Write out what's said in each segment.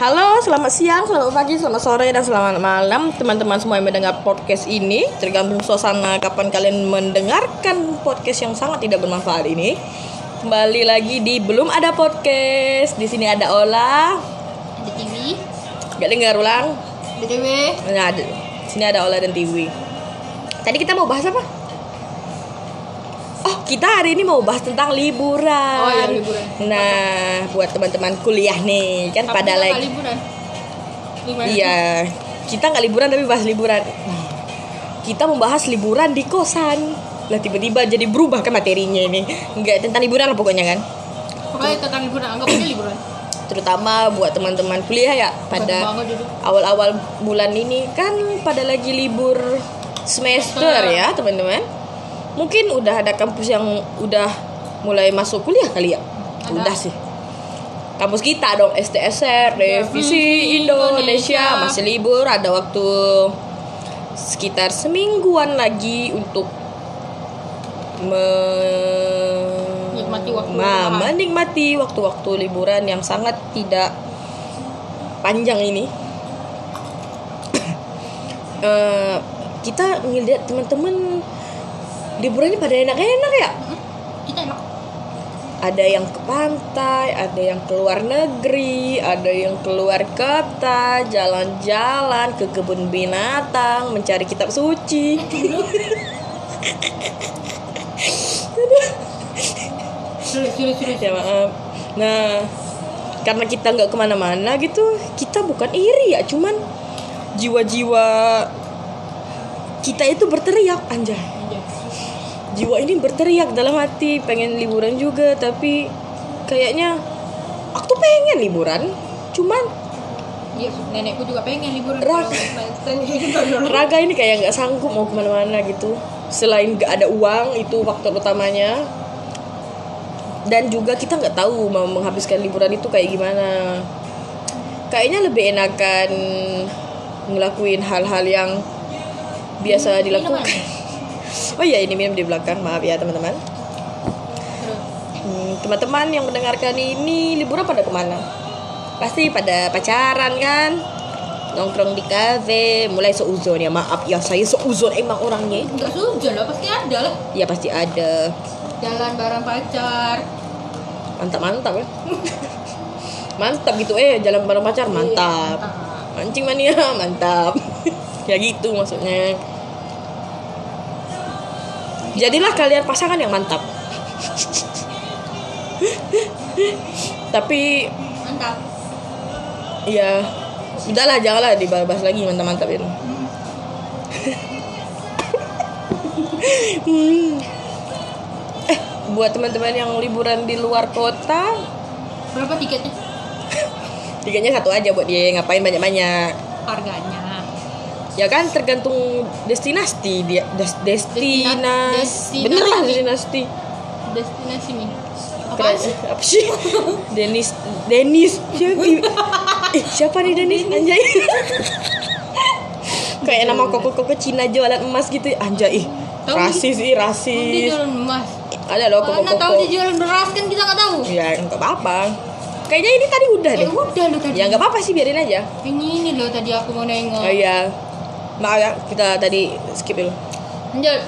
Halo, selamat siang, selamat pagi, selamat sore, dan selamat malam teman-teman semua yang mendengar podcast ini. Tergantung suasana kapan kalian mendengarkan podcast yang sangat tidak bermanfaat ini. Kembali lagi di belum ada podcast. Di sini ada Ola. Ada TV, Gak dengar ulang. BTW, Nah, ada. Sini ada Ola dan Tiwi. Tadi kita mau bahas apa? Kita hari ini mau bahas tentang liburan. Oh, iya, liburan. Nah, buat teman-teman kuliah nih, kan Tapi pada lagi liburan. Iya, kita nggak liburan tapi bahas liburan. Kita membahas liburan di kosan. Lah tiba-tiba jadi berubah ke materinya ini. Nggak tentang liburan lah pokoknya kan. Pokoknya tentang liburan, anggap aja liburan. Terutama buat teman-teman kuliah ya pada awal-awal bulan ini kan pada lagi libur semester ya teman-teman. Mungkin udah ada kampus yang udah mulai masuk kuliah kali ya. Ada. Udah sih. Kampus kita dong STSR, Revisi Indonesia Indonesia. masih libur, ada waktu sekitar semingguan lagi untuk me- Nikmati waktu menikmati waktu-waktu liburan yang sangat tidak panjang ini. Eh, kita ngeliat teman-teman liburannya pada enak-enak ya. Kita enak. Ada yang ke pantai, ada yang keluar negeri, ada yang keluar kota, jalan-jalan ke kebun binatang, mencari kitab suci. Ya maaf. Nah, karena kita nggak ke mana-mana gitu, kita bukan iri ya, cuman jiwa-jiwa kita itu berteriak anjay. Jiwa ini berteriak dalam hati pengen liburan juga, tapi kayaknya aku tuh pengen liburan, cuman Iya, nenekku juga pengen liburan. Rak. raga ini kayak nggak sanggup mau ke mana-mana gitu. Selain nggak ada uang itu faktor utamanya. Dan juga kita nggak tahu mau menghabiskan liburan itu kayak gimana. Kayaknya lebih enakan ngelakuin hal-hal yang biasa dilakukan. Oh iya ini minum di belakang maaf ya teman-teman. Hmm, teman-teman yang mendengarkan ini liburan pada ke mana? Pasti pada pacaran kan? Nongkrong di kafe, mulai seuzon ya maaf ya saya seuzon emang orangnya. Enggak sujon lah, pasti ada lah. Ya pasti ada. Jalan bareng pacar. Mantap mantap ya. mantap gitu eh jalan bareng pacar Iya, mantap. Mancing mania mantap. ya gitu maksudnya. Jadilah kalian pasangan yang mantap. Tapi Mantap. ya udahlah janganlah dibahas lagi mantap-mantap itu. Hmm. Eh, buat teman-teman yang liburan di luar kota, Berapa tiketnya? tiketnya satu aja buat dia ngapain banyak-banyak. Harganya. Ya kan tergantung destinasi dia des, destina destinasi. bener lah destinasi. Destinasi nih. Apa sih? apa sih? Denis Denis siapa? eh, siapa nih Denis anjay? Kayak nama koko-koko Cina jualan emas gitu anjay. Ih, Tahu rasis ih Dia rasis. jualan emas. Ada loh Mana tahu koko-koko. dia jualan beras kan kita nggak tahu. Ya enggak apa-apa. Kayaknya ini tadi udah Eh deh. udah lo tadi. Ya enggak apa-apa sih biarin aja. Ini ini loh tadi aku mau nengok. Oh iya. Maaf ya, kita tadi skip dulu. Lanjut.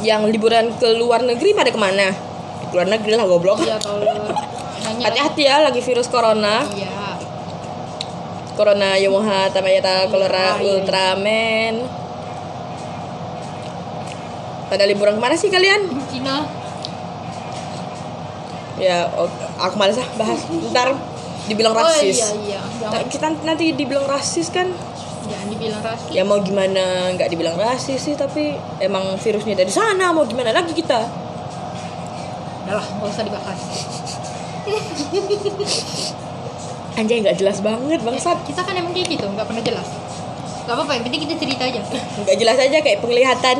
Yang liburan ke luar negeri pada ke mana? Ke luar negeri lah goblok. Iya kalau. Hati-hati ya lagi virus corona. Iya. Corona Yomoha Tamayata Kolera Iya, iya. Ultraman. Pada liburan ke mana sih kalian? Cina. Ya, oh, aku malas ah bahas. Ntar dibilang Oh rasis. iya iya. Jangan, kita nanti dibilang rasis kan? Dibilang rasis. Ya mau gimana nggak dibilang rasis sih tapi emang virusnya dari sana mau gimana lagi kita? Udah lah, nggak usah dibahas. Anjay nggak jelas banget bangsat. Kita kan emang kayak gitu, nggak pernah jelas. Gak apa-apa, yang penting kita cerita aja. Nggak jelas aja kayak penglihatan.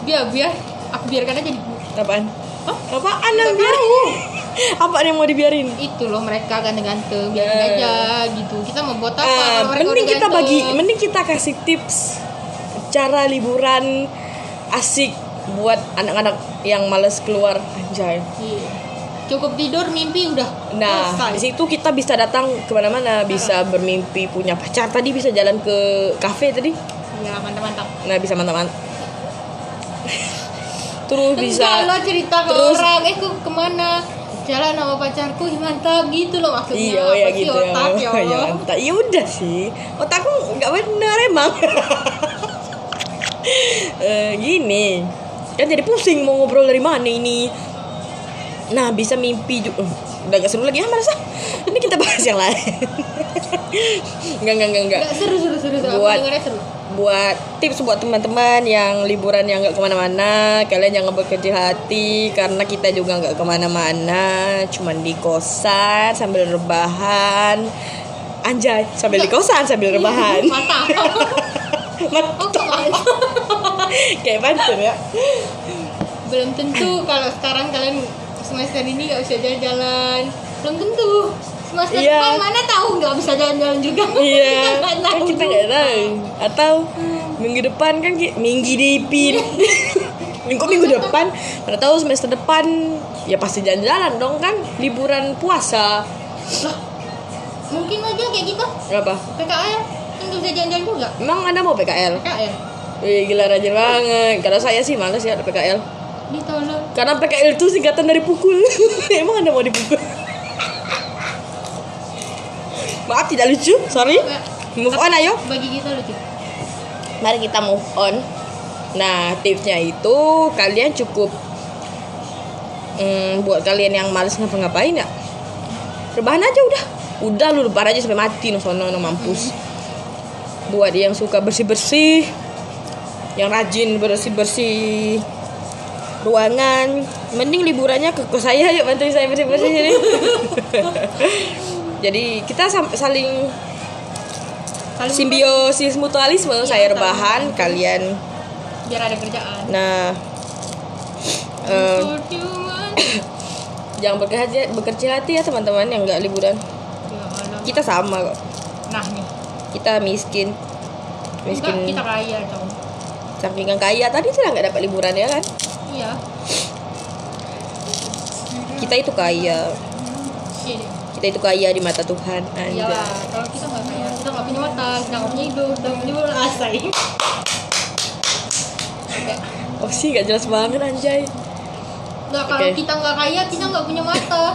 biar biar aku biarkan aja di Apaan? Hah? Apaan yang biarin? Apaan yang mau dibiarin? itu loh mereka ganteng-ganteng biarin Eh. aja gitu kita mau buat apa mereka mending kita bagi, mending kita kasih tips cara liburan asik buat anak-anak yang males keluar anjay. Iya. cukup tidur mimpi udah Nah, selesai. di situ kita bisa datang ke mana-mana, bisa bermimpi punya pacar tadi, bisa jalan ke kafe tadi. ya mantap-mantap Nah, bisa mantap-mantap. Terus bisa Enggak, lo cerita ke terus- orang eh ke mana jalan sama pacarku mantap gitu loh maksudnya Iya, ya sih gitu ya. otak, ya Ya. Iya udah sih. Otakku nggak benar emang. Eh, gini. Kan jadi pusing mau ngobrol dari mana ini. Nah, bisa mimpi juga. Udah gak seru lagi ya merasa. Ini kita bahas yang lain. Enggak, enggak, enggak, enggak. Nggak, seru seru seru seru Buat- seru buat tips buat teman-teman yang liburan yang nggak ke mana-mana kalian jangan berkecil hati karena kita juga nggak ke mana-mana cuman di kosan sambil rebahan. Anjay sambil di kosan sambil rebahan. Mantap oh ke mana kayak pantun ya. Belum tentu kalau sekarang kalian semester ini nggak bisa jalan-jalan. Belum tentu semester Iya. depan mana tahu nggak bisa jalan-jalan juga. Iya. Kita nggak kan tahu kita nggak tahu. Atau minggu depan kan minggu dipin. Minggu minggu depan mana tahu semester depan ya pasti jalan-jalan dong kan liburan puasa. Mungkin aja kayak gitu. Apa? PKL kan bisa jalan-jalan juga? Emang anda mau PKL? PKL Wih gila rajin banget. Kalau saya sih males ya ada PKL ditolong. Karena PKL itu singkatan dari pukul. Emang anda mau dipukul? Maaf tidak lucu, sorry. Move on ayo. Bagi kita lucu. Mari kita move on. Nah tipsnya itu Kalian cukup hmm, Buat kalian yang males ngapa-ngapain ya. Rebahan aja udah. Udah lu rebahan aja sampai mati no sono no mampus. Buat yang suka bersih-bersih Yang rajin bersih-bersih Ruangan Mending liburannya ke, ke saya yuk bantuin saya bersih-bersih sini Jadi kita saling Saling simbiosis mutualisme Iya, saya rebahan kalian. Biar ada kerjaan. Nah Percuma. jangan berkecil berkecil hati ya teman-teman yang nggak liburan. Ya kita sama kok. Nah nih. Kita miskin. Enggak, miskin. kita kaya dong. Sampingan kaya tadi sudah nggak dapat liburan ya kan? Iya. Kita itu kaya. Kita itu kaya di mata Tuhan Iyalah, Anjay. kalau kita nggak kaya, kita nggak punya mata, kita nggak punya hidung, kita nggak punya mulut asai. Oh sih nggak jelas banget anjay Nah, kalau Oke. kita nggak kaya, kita nggak punya mata.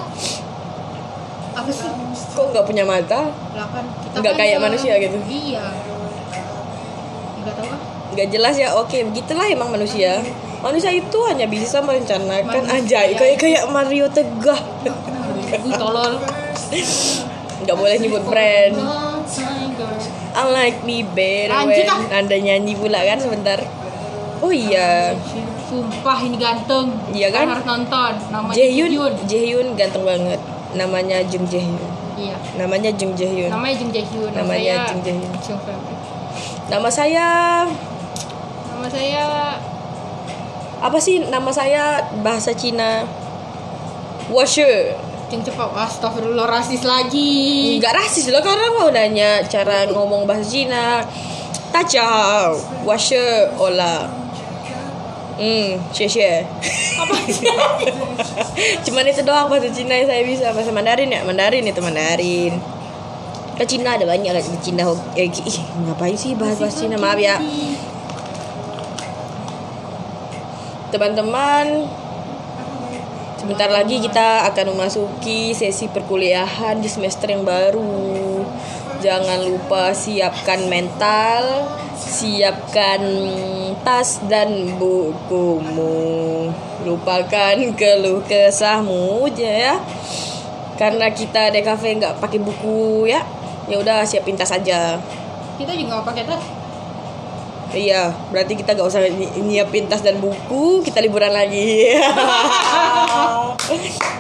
Apa sih? kok nggak punya mata Lah kan kita Nggak kayak kaya. manusia gitu? Iya. Nggak tahu ah. nggak jelas ya oke begitulah emang manusia manusia itu hanya bisa merencanakan Manusia. anjay kayak kayak Mario Tegah tolol. Nggak boleh nyebut brand I like me better when Anda nyanyi pula kan sebentar Oh iya Sumpah ini ganteng. Iya kan? Kalian harus nonton. Namanya Jaehyun Jaehyun. Ganteng banget Namanya Jung Jaehyun Iya. Namanya Jung Jaehyun Namanya Jung Jaehyun. Nama Namanya saya Jung Jaehyun. Nama saya Nama saya Apa sih nama saya bahasa Cina Washer Jung Cepat. Astagfirullah rasis lagi. Enggak rasis loh karena mau nanya cara ngomong bahasa Cina. Tachao Washer Ola Hmm, xie Apa? Cuman itu doang bahasa Cina yang saya bisa. Bahasa Mandarin ya Mandarin itu Mandarin. Ke Cina ada banyak kan Cina. Eh, ih, Ngapain sih bahas bahasa Cina? Maaf ya. Teman-teman Sebentar lagi kita akan memasuki sesi perkuliahan di semester yang baru. Jangan lupa siapkan mental Siapkan tas dan bukumu. Lupakan keluh kesahmu ya. Karena kita di kafe nggak pakai buku ya. Ya udah siapin tas aja. Kita juga nggak pakai tas. Iya, berarti kita gak usah nyi- nyiapin tas dan buku, kita liburan lagi.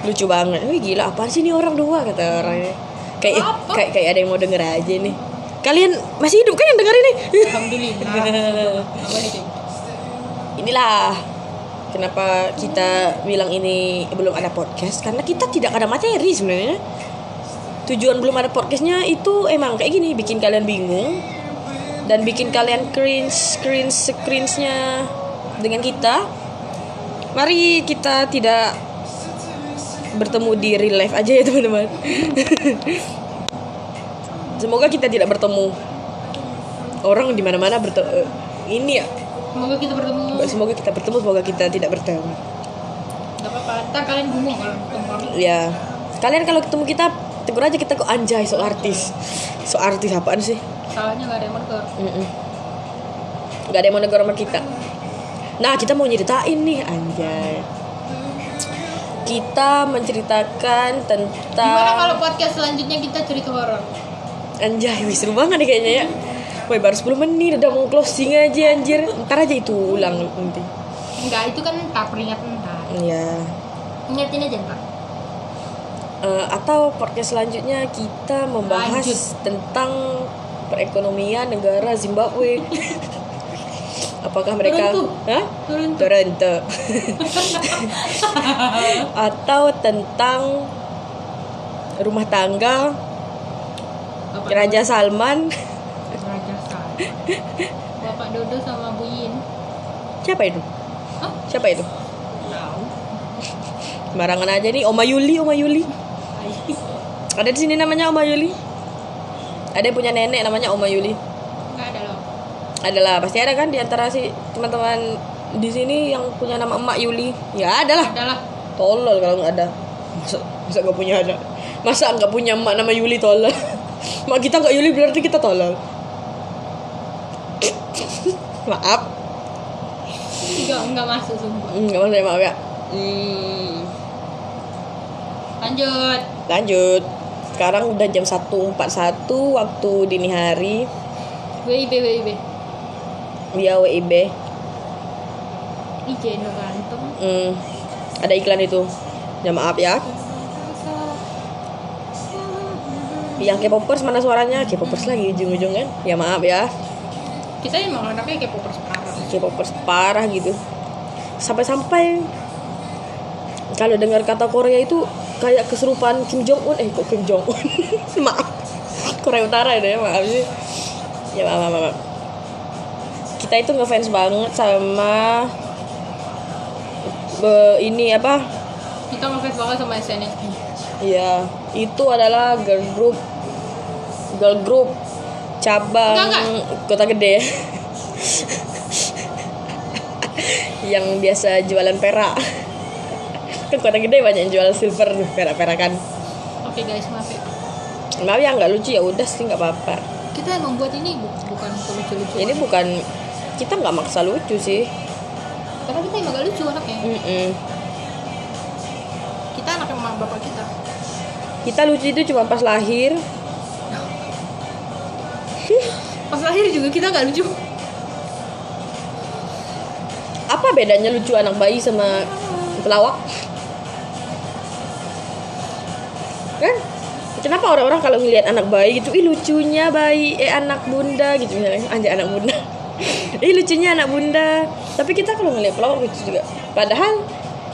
Lucu banget. Wih gila, apaan sih ini orang dua kata orangnya. Kayak Apa? kayak kayak ada yang mau denger aja nih. Kalian masih hidup kan yang denger ini? Alhamdulillah. Inilah kenapa kita bilang ini belum ada podcast karena kita tidak ada materi sebenarnya. Tujuan belum ada podcastnya itu emang kayak gini, bikin kalian bingung dan bikin kalian cringe cringe cringe-nya dengan kita. Mari kita tidak bertemu di real life aja ya teman-teman semoga kita tidak bertemu orang di mana-mana bertemu ini ya Semoga kita bertemu. semoga kita bertemu semoga kita tidak bertemu Gak apa-apa. Ntar kalian bingung kalau ketemu kami. ya kalian kalau ketemu kita tegur aja kita kok anjay so artis so artis apaan sih Salahnya gak ada yang menegur. Mm-mm. Gak ada yang mau negor sama kita Nah kita mau nyeritain nih anjay Kita menceritakan tentang Gimana kalau podcast selanjutnya kita cerita horor? Anjay wih seru banget nih kayaknya ya Woi baru 10 menit udah mau closing aja anjir Ntar aja itu ulang nanti Enggak, itu kan ntar peringatan ntar. Ya Ingetin aja ntar. Eh, Atau podcast selanjutnya kita membahas Lanjut. tentang perekonomian negara Zimbabwe Apakah mereka? Turun tuh. Atau tentang rumah tangga Bapak Raja Salman Raja Sal. Bapak Dodo sama Bu Yin. siapa itu Hah? siapa itu Tahu. sembarangan aja nih Oma Yuli Oma Yuli ada di sini namanya Oma Yuli ada yang punya nenek namanya Oma Yuli. Enggak ada loh. adalah pasti ada kan di antara si teman-teman di sini yang punya nama emak Yuli. Ya ada lah. Tolol kalau nggak ada. Masa masa nggak punya ada masa nggak punya emak nama Yuli tolol? Mak kita nggak Yuli berarti kita tolol. Maaf. Enggak, enggak masuk sumpah. Hmm, nggak masalah maaf ya. Hmm, Lanjut. lanjut sekarang udah jam 1.41 waktu dini hari. WIB WIB. via WIB channel ganteng. hmm, ada iklan itu. Ya maaf ya. Yang K-popers mana suaranya? K-popers lagi ujung-ujung kan ya maaf ya. Kita emang anaknya kayak popers parah. K-popers parah gitu. Sampai-sampai kalau dengar kata Korea itu kayak keserupaan Kim Jong Un eh kok Kim Jong Un maaf. Korea Utara ya maaf sih. Ya maaf, maaf, maaf. kita itu ngefans banget sama be- ini apa? Kita ngefans banget sama SNSD. ya itu adalah girl group girl group cabang Enggak, kota gede. Yang biasa jualan perak kan kota gede banyak yang jual silver perak perakan Oke guys, maaf ya. maaf ya nggak lucu ya udah sih nggak apa-apa Kita emang buat ini bu- bukan lucu-lucu. ini bukan kita nggak maksa lucu sih Karena kita emang gak lucu anaknya. Mm-mm. Kita anak emak bapak kita. kita lucu itu cuma pas lahir Pas lahir juga kita gak lucu. apa bedanya lucu anak bayi sama pelawak kenapa orang-orang kalau ngelihat anak bayi gitu ih lucunya bayi eh anak bunda gitu misalnya. Anjay anak bunda. Ih lucunya anak bunda. Tapi kita kalau ngelihat pelawak lucu juga. Padahal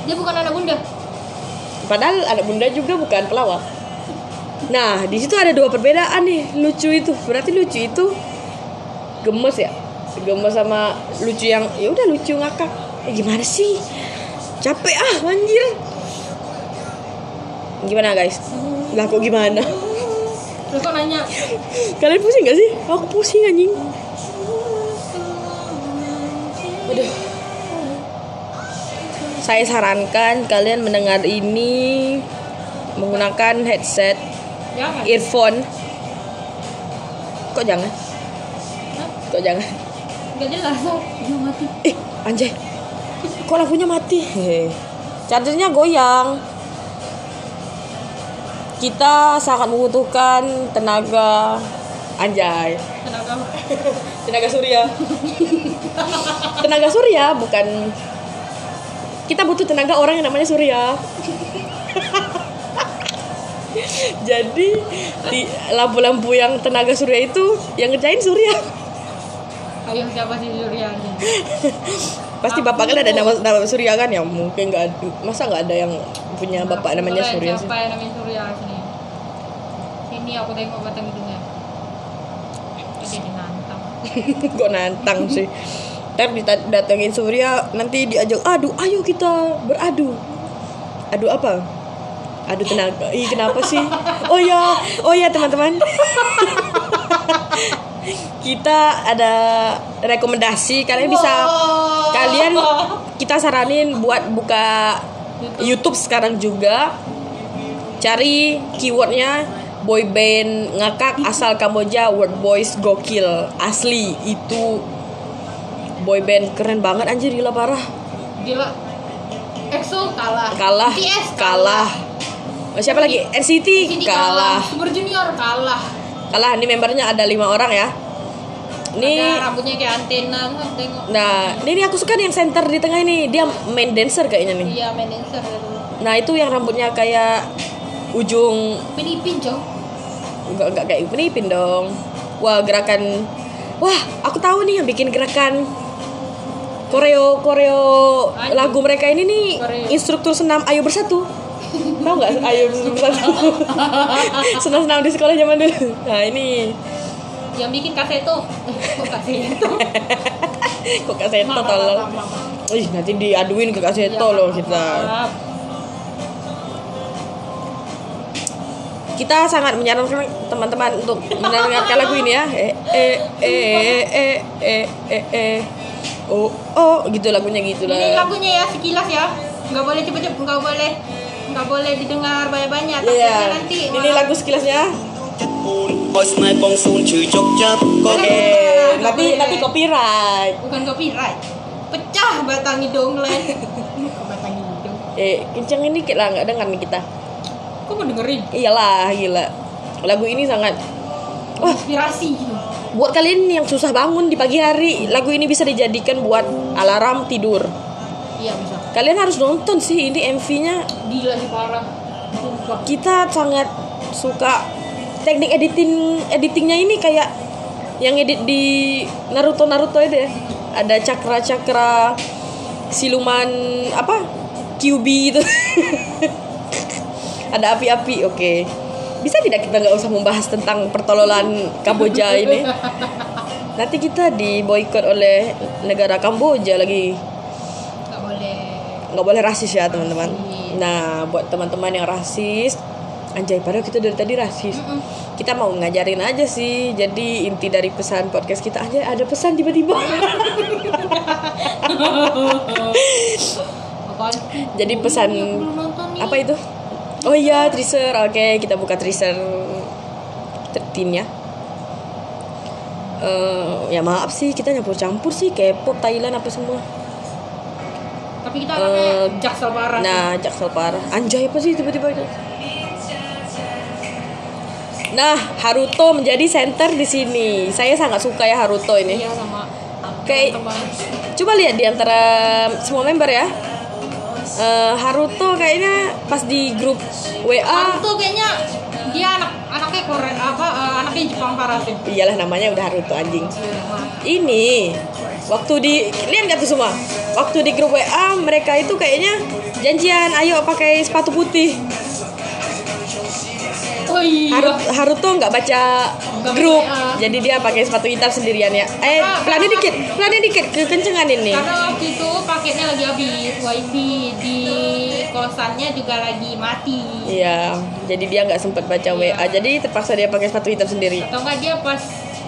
Dia bukan anak bunda. padahal anak bunda juga bukan pelawak. Nah di situ ada dua perbedaan nih lucu itu. Berarti lucu itu gemes ya? Gemes sama lucu yang ya udah lucu ngakak. Eh, gimana sih? Capek ah anjir. Gimana guys lah kok gimana? Terus kok nanya, kalian pusing gak sih? Aku pusing anjing. Aduh. Saya sarankan kalian mendengar ini menggunakan headset jangan. earphone. Kok jangan? Hah? kok jangan? Gak jelas, dia mati. eh anjay. Kok lampunya mati? Hehe. chargernya goyang kita sangat membutuhkan tenaga anjay. Tenaga. tenaga surya. Tenaga surya bukan. Kita butuh tenaga orang yang namanya surya. Jadi di lampu-lampu yang tenaga surya itu yang ngerjain surya. Ayo siapa sih Surya ini? pasti bapak kan ada nama, nama surya kan? Ya mungkin nggak ada- masa nggak ada yang punya bapak namanya surya sih? Siapa yang namanya Surya sini? Sini aku tengok batang hidungnya. Dia nantang. kok nantang sih ntar datengin surya nanti diajak adu ayo kita beradu adu apa Aduh tenaga. Ih kenapa sih? Oh ya, oh ya teman-teman. kita ada rekomendasi kalian bisa Wow. kalian kita saranin buat buka YouTube sekarang juga cari keywordnya boy band ngakak asal Kamboja word boys gokil. Asli itu boy band keren banget anjir gila parah. Gila. EXO kalah. kalah BTS kalah. siapa lagi? NCT Sini kalah. Super Junior kalah. kalah ini membernya ada lima orang ya. Ini Ada rambutnya kayak antena, tengok. nah ini, ini aku suka nih yang center di tengah ini. Dia main dancer kayaknya nih. Iya, main dancer. Nah itu yang rambutnya kayak ujung Penipin, Cong. enggak enggak kayak Upin Ipin dong wah gerakan wah aku tahu nih yang bikin gerakan koreo koreo Ayo. lagu mereka ini nih Koreo. instruktur senam ayo bersatu tahu nggak ayo bersatu senam senam di sekolah zaman dulu nah ini Yang bikin kaseto. Kok kaseto? kok kak Seto tolong Ih, nanti diaduin ke kak Seto Ya, loh kita maaf. Kita sangat menyarankan teman-teman untuk mendengarkan lagu ini ya eh eh eh eh eh eh eh oh oh gitu lagunya gitu Ini lah lagunya ya sekilas ya. Nggak boleh cepet-cepet, nggak boleh nggak boleh didengar banyak-banyak. Iya Takutnya nanti ini malah- lagu sekilasnya oke nanti nanti copyright bukan copyright. Pecah batang hidung. Kok batang hidung? eh kencang ini lah nggak dengar nih kita mau dengerin? iyalah gila lagu ini sangat wah Inspirasi gitu. buat kalian yang susah bangun di pagi hari lagu ini bisa dijadikan buat alarm tidur Iya bisa. kalian harus nonton sih ini MV-nya Gila sih parah. Sumpah. kita sangat suka teknik editing editingnya ini kayak yang edit di Naruto Naruto itu ya ada cakra-cakra siluman apa QB itu ada api-api oke. Bisa tidak kita nggak usah membahas tentang pertololan Kamboja ini? Nanti kita diboykot oleh negara Kamboja lagi. Nggak boleh. nggak boleh rasis ya teman-teman. Nah buat teman-teman yang rasis anjay padahal kita dari tadi rasis. Kita mau ngajarin aja sih. Jadi inti dari pesan podcast kita aja ada pesan tiba-tiba. Jadi pesan apa itu oh iya teaser oke kita buka teaser tertin ya Eh, ya maaf sih kita nyampur campur sih K-pop Thailand apa semua Tapi kita anaknya jaksel parah. Nah, jaksel parah. Anjay apa sih tiba-tiba itu? Nah, Haruto menjadi center di sini. Saya sangat suka ya Haruto ini. Iya sama. Kayak coba lihat di antara semua member ya. Eh, Haruto kayaknya pas di grup WA Naruto kayaknya dia anak anaknya Korea apa eh, anaknya Jepang parah sih. iyalah namanya udah Haruto anjing. Ini waktu di lihat nggak tuh semua? Waktu di grup WA mereka itu kayaknya janjian ayo pakai sepatu putih. Oh iya. Harut, Haruto nggak baca Nggak grup, baca, ah. jadi dia pakai sepatu hitam sendirian ya. Eh, Ah, pelannya dikit, pelannya dikit, kekencengan ini. Karena waktu itu paketnya lagi habis wifi di kosannya juga lagi mati. Iya, jadi dia nggak sempat baca Iya. WA, jadi terpaksa dia pakai sepatu hitam sendiri. Atau enggak dia pas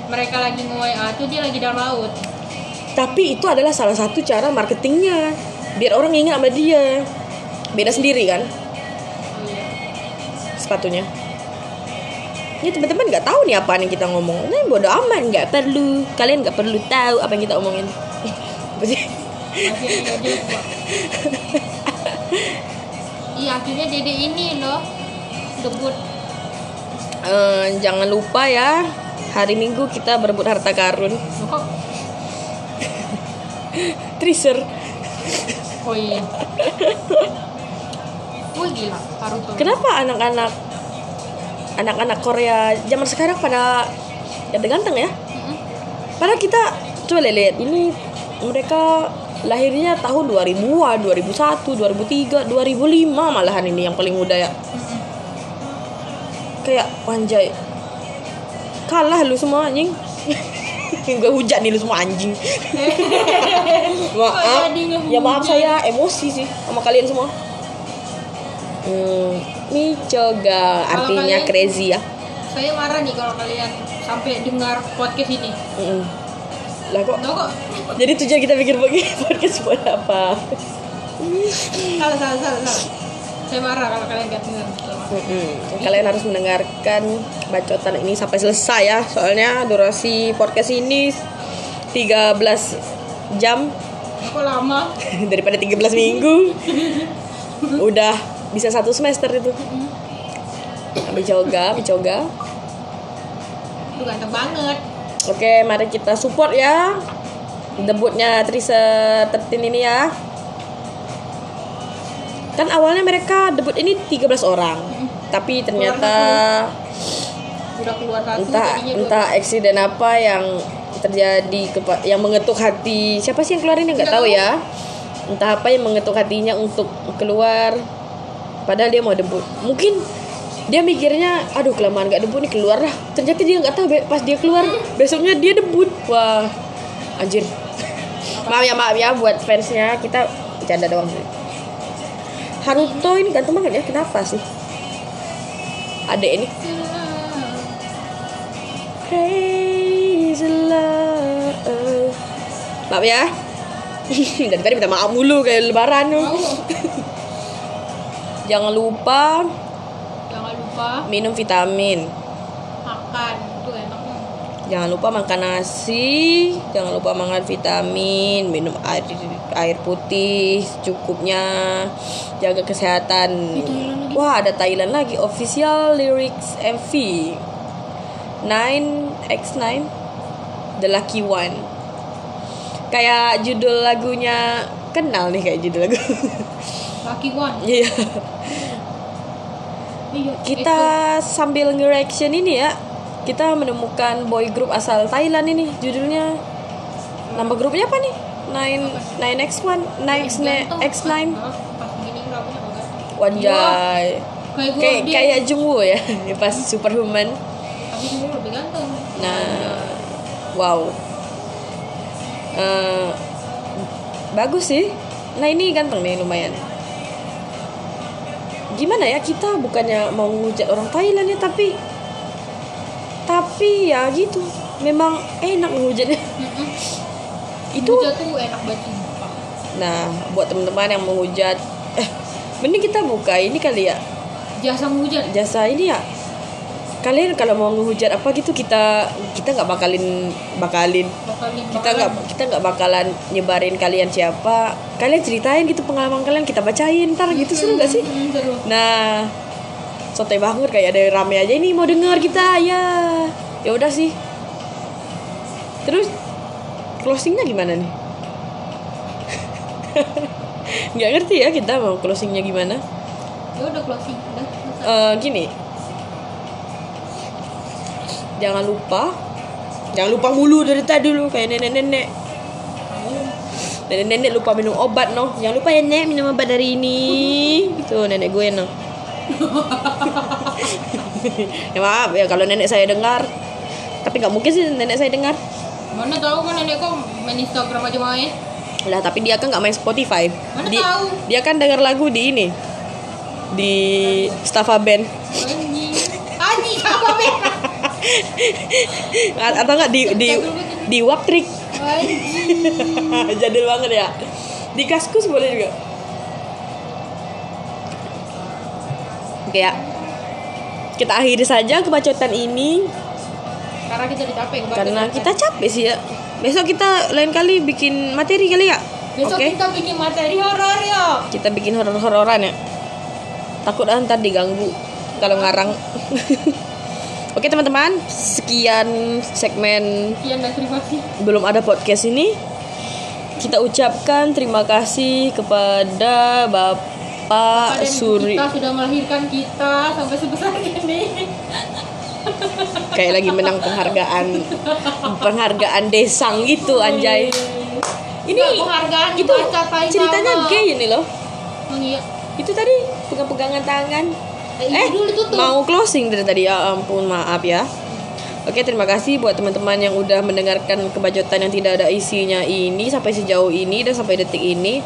mereka lagi nge-WA tuh dia lagi dalam laut. Tapi itu adalah salah satu cara marketingnya, biar orang ingat sama dia. Beda sendiri kan iya. sepatunya. Ini teman-teman nggak tahu nih apa yang kita ngomong. Nah, bodo amat, nggak perlu. Kalian nggak perlu tahu apa yang kita omongin. Apa sih? Iya akhirnya dede ini loh debut Eh, jangan lupa ya hari Minggu kita berebut harta karun. Treasure. oh iya Wih gila Naruto Kenapa anak-anak anak-anak Korea zaman sekarang pada ganteng-ganteng ya? Padahal kita coba lihat ini mereka lahirnya tahun 2000-an, 2001, 2003, 2005 malahan ini yang paling muda ya. Kayak anjay. Kalah lu semua anjing. Gue hujat nih lu semua anjing. maaf. Ya maaf saya emosi sih sama kalian semua. Hmm, Micoga artinya kalian- crazy ya. Saya marah nih kalau kalian sampai dengar podcast ini. Mm-mm. Lah kok kok? jadi tujuan kita bikin podcast buat apa? Salah, salah, salah, salah. Saya marah kalau kalian gak dengar. Mm-mm. Kalian harus mendengarkan bacotan ini sampai selesai ya. Soalnya durasi podcast ini 13 jam Kok lama? daripada 13 minggu. Udah bisa satu semester itu. Micoga, Micoga. Lu ganteng banget. Oke, mari kita support ya debutnya Trisa Tertin ini ya. Kan awalnya mereka debut ini 13 orang. Tapi ternyata Udah keluar satu entah entah eksiden apa yang terjadi kepa- yang mengetuk hati. Siapa sih yang keluarin nggak tahu. ya. Entah apa yang mengetuk hatinya untuk keluar padahal dia mau debut. Mungkin dia mikirnya aduh kelamaan gak debut nih keluar lah. Ternyata dia nggak tahu pas dia keluar besoknya dia debut. Wah anjir. Maaf ya maaf ya buat fansnya. Kita bercanda doang sih. Haruto ini ganteng banget ya kenapa sih? Adek ini. Crazy love. Maaf ya. Dari tadi minta maaf mulu kayak lebaran. Tuh. Jangan lupa Jangan lupa minum vitamin makan. Itu enak. Jangan lupa makan nasi, jangan lupa makan vitamin, minum air air putih cukupnya, jaga kesehatan. Wah, ada Thailand lagi official lyrics MV 9x9 The Lucky One. Kayak judul lagunya kenal nih kayak judul lagu. Lucky one. Iya. Kita sambil nge-reaction ini ya, kita menemukan boy group asal Thailand ini judulnya. Nama grupnya apa nih? Nine Nine X One, Nine X X Nine. Wajay. Kayak Kayak Jungwoo ya, pas Superhuman. Nah, wow. Eh, bagus sih. Nah ini ganteng nih lumayan. Gimana ya kita bukannya mau ngehujat orang Thailand ya tapi tapi ya gitu. Memang enak ngehujatnya. Itu Hujat tuh enak banget nah buat teman-teman yang menghujat eh mending kita buka ini kali ya. Jasa hujat. jasa ini ya kalian kalau mau ngehujat apa gitu kita kita nggak bakalin bakalin. Bakalin kita nggak kita nggak bakalan nyebarin kalian siapa. Kalian ceritain gitu pengalaman kalian kita bacain ntar gitu seru gak sih? Seru. nah sote banget kayak ada rame aja ini mau denger kita ya. Ya udah sih. Terus closingnya gimana nih? Nggak ngerti ya kita mau closingnya gimana? Ya udah closing. Udah. Eh, gini jangan lupa. Jangan lupa mulu dari tadi dulu kayak nenek-nenek. Nenek-nenek lupa minum obat noh. Jangan lupa ya nek minum obat dari ini. Tuh nenek gue noh. Ya maaf ya kalau nenek saya dengar. Tapi nggak mungkin sih nenek saya dengar. Mana tahu kan nenek kok main Instagram aja main. lah tapi dia kan nggak main Spotify. Mana Di- tahu? dia kan dengar lagu di ini. Di Staffa Band. Anjing. Anjing apa bet? Atau enggak di di di Anjing. jadul banget ya. Di kaskus boleh juga. Oke ya. Kita akhiri saja kebacotan ini. Karena kita capek karena kita capek sih ya. Besok kita lain kali bikin materi kali ya? Besok oke. kita bikin materi horor ya. kita bikin horor-hororan ya. Takut ntar diganggu kalau ngarang oke teman-teman sekian segmen Sekian dan terima kasih. belum ada podcast ini. Kita ucapkan terima kasih kepada Bapak Suri. Kita sudah melahirkan kita sampai sebesar ini. kayak lagi menang penghargaan penghargaan desang gitu anjay. Ini Nggak, penghargaan itu ceritanya gay ini loh. Oh iya. itu tadi pegang-pegangan tangan Eh, eh tutup. mau closing dari tadi. Ya ampun maaf ya. Oke terima kasih buat teman-teman yang udah mendengarkan kebajotan yang tidak ada isinya ini sampai sejauh ini dan sampai detik ini.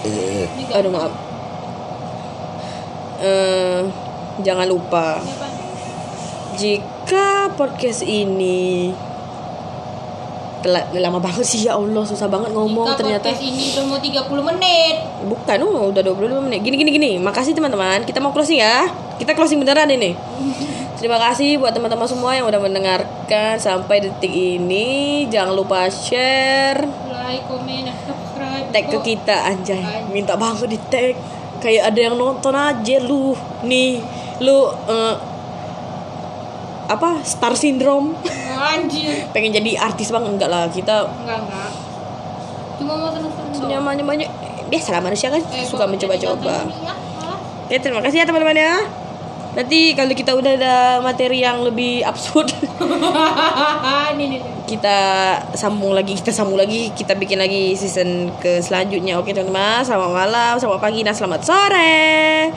Nggak- Aduh maaf. eh, jangan lupa. Jika podcast ini telah lama banget sih ya Allah. Susah banget ngomong Jika ternyata. ini udah mau 30 menit. bukan oh udah 25 menit. Gini gini gini. Makasih teman-teman. Kita mau closing ya. Kita closing beneran ini. Terima kasih buat teman-teman semua yang udah mendengarkan sampai detik ini. Jangan lupa share. Like, comment, subscribe. tag ke kita anjay. Minta banget di tag. Kayak ada yang nonton aja lu. Nih lu eh, apa star syndrome Anjir. pengen jadi artis bang enggak lah kita Enggak, enggak. Cuma mau doang. nyamannya banyak biasalah manusia kan Eh, suka mencoba-coba ya? Ya terima kasih ya teman-teman ya nanti kalau kita udah ada materi yang lebih absurd kita sambung lagi kita sambung lagi kita bikin lagi season ke selanjutnya oke teman-teman selamat malam selamat pagi dan selamat sore